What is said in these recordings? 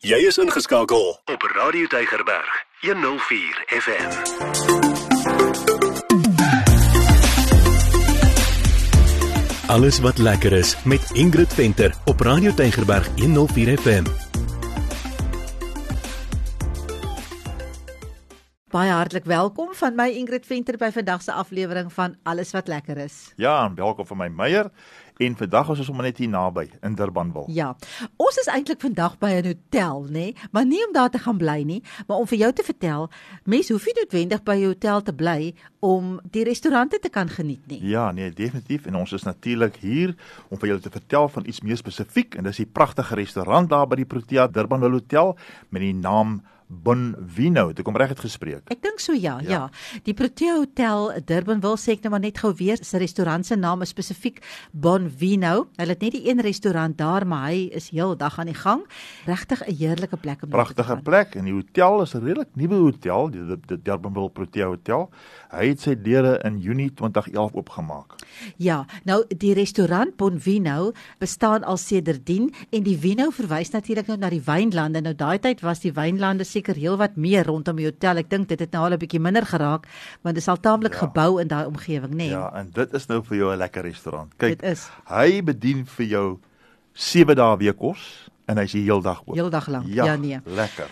Jy is ingeskakel op Radio Tygerberg 104 FM. Alles wat lekker is met Ingrid Venter op Radio Tygerberg 104 FM. Baie hartlik welkom van my Ingrid Venter by vandag se aflewering van Alles wat lekker is. Ja, en welkom van my Meyer. En vandag is ons sommer net hier naby in Durbanville. Ja. Ons is eintlik vandag by 'n hotel, nê, nee? maar nie om daar te gaan bly nie, maar om vir jou te vertel, mense hoef nie noodwendig by 'n hotel te bly om die restaurante te kan geniet nie. Ja, nee, definitief en ons is natuurlik hier om vir julle te vertel van iets meer spesifiek en dis die pragtige restaurant daar by die Protea Durbanville Hotel met die naam Bonvino, het ek hom reg uitgespreek? Ek dink so ja, ja, ja. Die Protea Hotel Durban wil sê ek nou maar net gou weer sy restaurant se naam is spesifiek Bonvino. Hulle het net die een restaurant daar, maar hy is heel dag aan die gang. Regtig 'n heerlike plek om Pragtige plek en die hotel is 'n redelik nuwe hotel, die, die, die Durbanville Protea Hotel. Hy het sy deure in Junie 2011 oopgemaak. Ja, nou die restaurant Bonvino bestaan al sedertdien en die vino verwys natuurlik nou na die wynlande. Nou daai tyd was die wynlande seker heelwat meer rondom die hotel. Ek dink dit het nou al 'n bietjie minder geraak want dit is al taamlik ja. gebou in daai omgewing, nê? Nee. Ja, en dit is nou vir jou 'n lekker restaurant. Kyk, hy bedien vir jou 7 dae week kos en hy's die hele dag oop. Heeldag lank. Ja, ja, nee. Lekker.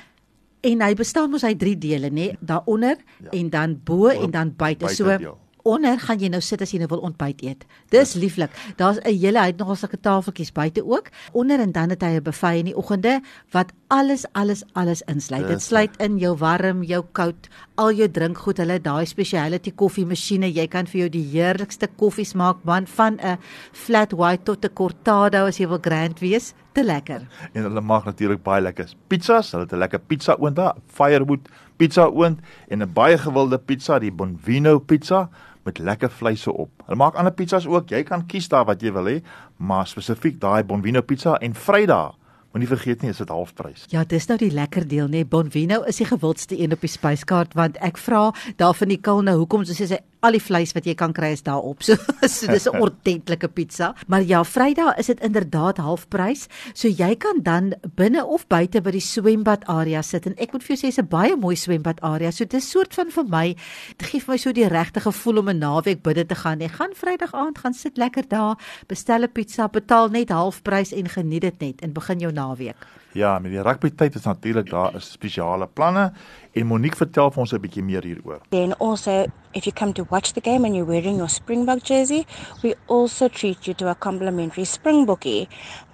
En hy bestaan mos uit drie dele, nê? Daaronder ja. en dan bo en dan buite. So deel onder gaan jy nou sit as jy nou wil ontbyt eet. Dis ja. lieflik. Daar's 'n hele hy het nog sulke tafeltjies buite ook. Onder en dan het hy 'n buffet in die oggende wat alles alles alles insluit. Dit sluit in jou warm, jou koud, al jou drinkgoed. Hulle daai speciality koffiemasjiene. Jy kan vir jou die heerlikste koffies maak man van 'n flat white tot 'n cortado as jy wil grand wees. Te lekker. En hulle maak natuurlik baie lekker pizzas. Hulle het 'n lekker pizza oond daar, firewood pizza oond en 'n baie gewilde pizza, die Bonvino pizza met lekker vleise op. Hulle maak ander pizzas ook. Jy kan kies daar wat jy wil hê, maar spesifiek daai Bonvino pizza en Vrydag Moenie vergeet nie, is dit halfprys. Ja, dis nou die lekker deel nê. Bonvino is die gewildste een op die spyskaart want ek vra daar van die kulne, hoekom sê sy al die vleis wat jy kan kry is daarop. So, so dis 'n ordentlike pizza. Maar ja, Vrydag is dit inderdaad halfprys. So jy kan dan binne of buite by die swembad area sit en ek moet vir jou sê dis 'n baie mooi swembad area. So dis soort van vir my, dit gee vir my so die regte gevoel om 'n naweek binne te gaan. Jy gaan Vrydag aand gaan sit lekker daar, bestel 'n pizza, betaal net halfprys en geniet dit net en begin jou naweek. Ja, met die rugby tyd is natuurlik daar is spesiale planne en Monique vertel vir ons 'n bietjie meer hieroor. Then also if you come to watch the game and you're wearing your Springbok jersey, we also treat you to a complimentary Springbokkie.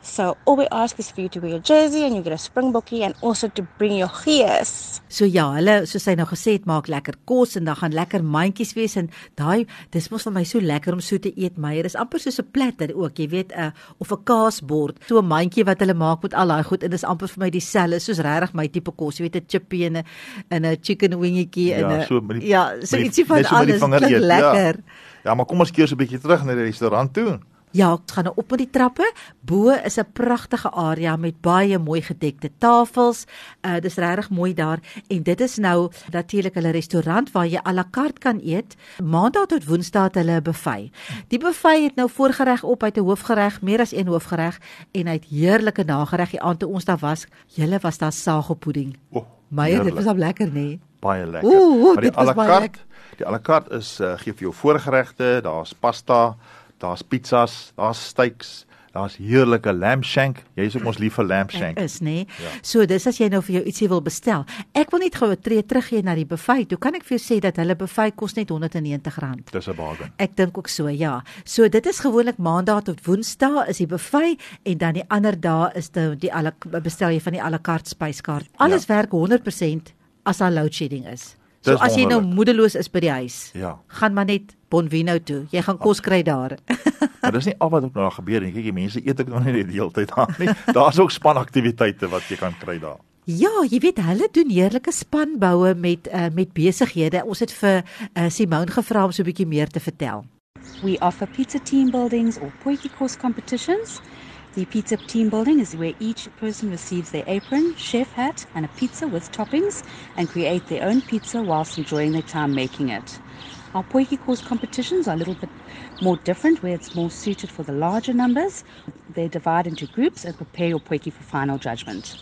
So all we ask is for you to wear your jersey and you get a Springbokkie and also to bring your gees. So ja, hulle soos hy nou gesê het, maak lekker kos en dan gaan lekker mandjies wees en daai dis mos vir my so lekker om so te eet, maar dit is amper soos 'n platter ook, jy weet, 'n uh, of 'n kaasbord, so 'n mandjie wat hulle maak met al daai goed en dis amper vir my dieselfde soos regtig my tipe kos, jy weet 'n chippy en 'n 'n chicken wingetjie en 'n Ja, so die Ja, so ietsie van alles. Klink ja. lekker. Ja. ja, maar kom ons keer so 'n bietjie terug na die restaurant toe. Ja, ons gaan nou op met die trappe. Bo is 'n pragtige area met baie mooi gedekte tafels. Uh dis regtig mooi daar en dit is nou natuurlik hulle restaurant waar jy à la carte kan eet. Maandag tot Woensdag het hulle 'n buffet. Die buffet het nou voorgereg op uit 'n hoofgereg, meer as een hoofgereg en uit heerlike nagereg die aand toe ons daar was. Julle was daar sagopudding. O, oh, my dit was op lekker nê. Nee? Baie lekker. Oeh, maar die à la carte, die à la carte is uh, gee vir jou voorgeregte, daar's pasta daar's pizzas, daar's steaks, daar's heerlike lamb shank. Jy is ook ons lief vir lamb shank. Ek is nê. Nee? Ja. So dis as jy nou vir jou ietsie wil bestel. Ek wil net gou 'n tree teruggee na die buffet. Hoe kan ek vir jou sê dat hulle buffet kos net R190? Dis 'n bargain. Ek dink ook so, ja. So dit is gewoonlik maandag tot woensdag is die buffet en dan die ander dae is dit die alle bestel jy van die à la carte spyskaart. Alles ja. werk 100% as daar load shedding is. So as jy nou moedeloos is by die huis, ja. gaan maar net Bonvino toe. Jy gaan kos kry daar. maar dis nie al wat ook nou gebeur nie. Kyk, die mense eet ek nog nie die hele tyd daar nie. Daar's ook spanaktiwiteite wat jy kan kry daar. Ja, jy weet hulle doen heerlike spanboue met uh, met besighede. Ons het vir uh, Simone gevra om so 'n bietjie meer te vertel. We offer pizza team buildings or potjie kos competitions. The pizza team building is where each person receives their apron, chef hat, and a pizza with toppings and create their own pizza whilst enjoying their time making it. Our Poiki course competitions are a little bit more different where it's more suited for the larger numbers. They divide into groups and prepare your Poiki for final judgment.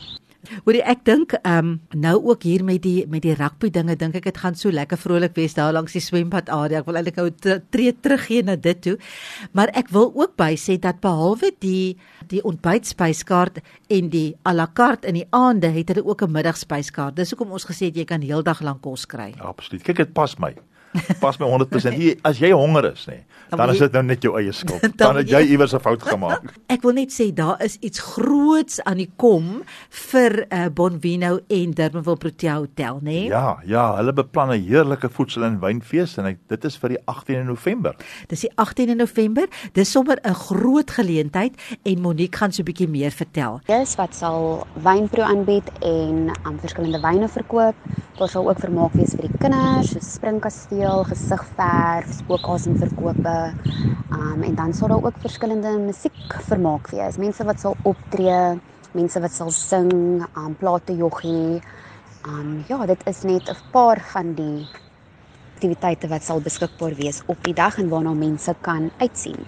Hoorie ek dink ehm um, nou ook hier met die met die rugby dinge dink ek dit gaan so lekker vrolik wees daar langs die swembad area. Ek wil eintlik nou tree terug gee na dit toe. Maar ek wil ook bysê dat behalwe die die ontbytspyskaart en die à la carte in die aande het hulle ook 'n middagspyskaart. Dis hoekom ons gesê het jy kan heeldag lank kos kry. Absoluut. Kyk dit pas my. Pas my 100%. Jy, as jy honger is, nê, nee, dan is dit nou net jou eie skuld. Dan het jy iewers 'n fout gemaak. Ek wil net sê daar is iets groots aan die kom vir uh, Bonvino en Durbanville Protea Hotel, nê? Nee? Ja, ja, hulle beplan 'n heerlike voedsel en wynfees en ek, dit is vir die 18de November. Dis die 18de November. Dis sommer 'n groot geleentheid en Monique gaan so 'n bietjie meer vertel. Dis wat sal wynproe aanbied en aan um, verskillende wyne verkoop. Daar sal ook vermaak wees vir die kinders, so springkasteel speel, gesigverf, spookasem-verkope. Um en dan sal daar ook verskillende musiek vermaak wees. Mense wat sal optree, mense wat sal sing, um plate joggie. Um ja, dit is net 'n paar van die aktiwiteite wat sal beskikbaar wees op die dag en waarna mense kan uitsien.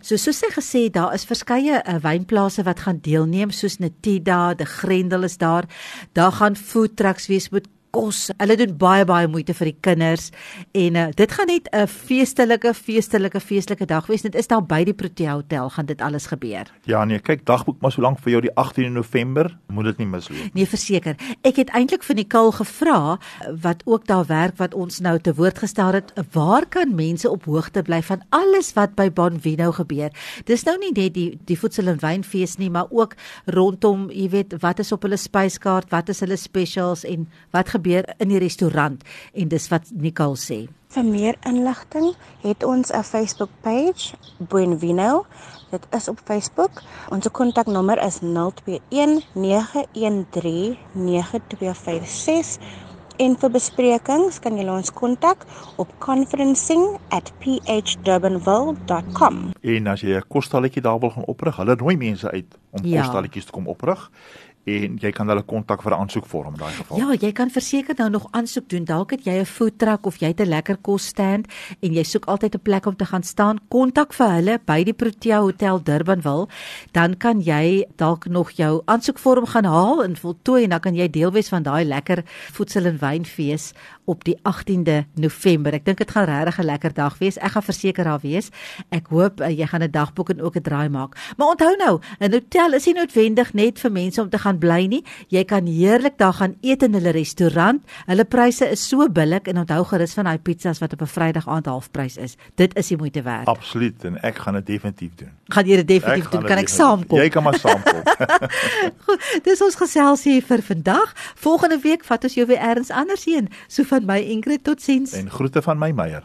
So soos sy gesê daar is verskeie uh, wynplase wat gaan deelneem soos Netida, De Grendel is daar. Daar gaan food trucks wees met kos. Hulle doen baie baie moeite vir die kinders en uh, dit gaan net 'n feestelike feestelike feestelike dag wees. Dit is daar by die Protea Hotel gaan dit alles gebeur. Ja nee, kyk dagboek maar so lank vir jou die 18de November, moet dit nie misloop. Nee, verseker. Ek het eintlik van Kul gevra wat ook daar werk wat ons nou te woord gestel het, waar kan mense op hoogte bly van alles wat by Bonvino gebeur? Dis nou nie net die die voedsel en wynfees nie, maar ook rondom, jy weet, wat is op hulle spyskaart, wat is hulle specials en wat gebeur gebeur in die restaurant en dis wat Nicole sê. Vir meer inligting het ons 'n Facebook page Buenvino. Dit is op Facebook. Ons kontaknommer is 021 913 9256 en vir besprekings kan jy ons kontak op conferencing@phdurbanville.com. En as jy 'n kostalletjie daar wil gaan oprig, hulle nooi mense uit om ja. kostalletjies te kom oprig en jy kan hulle kontak vir 'n aansoekvorm in daai geval. Ja, jy kan verseker nou nog aansoek doen. Dalk het jy 'n food truck of jy het 'n lekker kosstand en jy soek altyd 'n plek om te gaan staan. Kontak vir hulle by die Protea Hotel Durbanville. Dan kan jy dalk nog jou aansoekvorm gaan haal en voltooi en dan kan jy deel wees van daai lekker voedsel en wynfees op die 18de November. Ek dink dit gaan regtig 'n lekker dag wees. Ek gaan verseker daar wees. Ek hoop uh, jy gaan 'n dagboek en ook 'n draai maak. Maar onthou nou, 'n hotel is nie noodwendig net vir mense om te gaan bly nie. Jy kan heerlik daar gaan eet in hulle restaurant. Hulle pryse is so billik en onthou gerus van daai pizzas wat op 'n Vrydag aand halfprys is. Dit is die moeite werd. Absoluut en ek gaan dit definitief doen. Gaan jy dit definitief doen? Kan ek saamkom? Jy kan maar saamkom. Goed, dis ons gesels hier vir vandag. Volgende week vat ons jou weer elders anders heen. So van my Ingrid totsiens. En groete van my Meyer.